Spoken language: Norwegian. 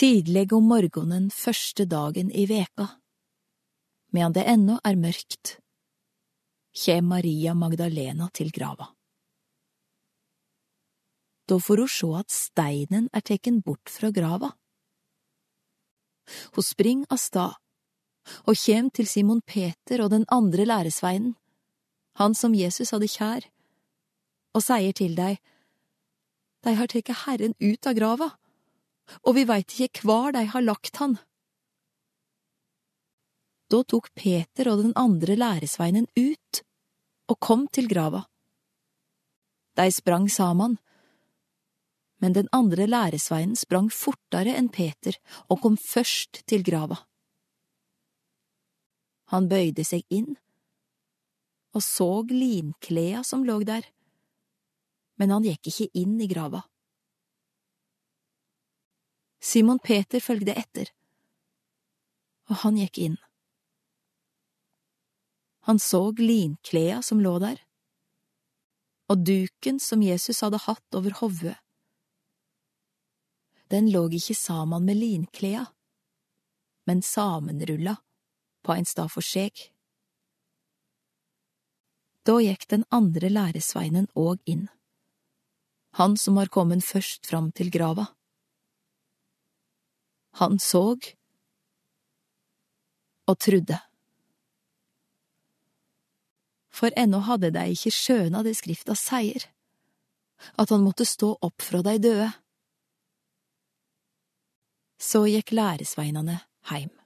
Tidleg om morgenen første dagen i veka, medan det ennå er mørkt, kjem Maria Magdalena til grava. Da får hun sjå at steinen er teken bort fra grava. Hun spring av stad og kjem til Simon Peter og den andre læresveinen, han som Jesus hadde kjær, og sier til dei, Dei har teke Herren ut av grava, og vi veit ikke hvar de har lagt han. Da tok Peter og den andre læresveinen ut og kom til grava. De sprang saman, men den andre læresveinen sprang fortere enn Peter og kom først til grava. Han bøyde seg inn og så linkleda som lå der, men han gikk ikke inn i grava. Simon Peter følgde etter, og han gikk inn. Han så linklea som lå der, og duken som Jesus hadde hatt over hodet. Den lå ikke sammen med linklea, men samenrulla på en stad for seg. Da gikk den andre læresveinen òg inn, han som var kommet først fram til grava. Han såg og trudde. For ennå hadde dei ikke skjøna det Skrifta seier, at han måtte stå opp fra dei døde. Så gikk læresveinene heim.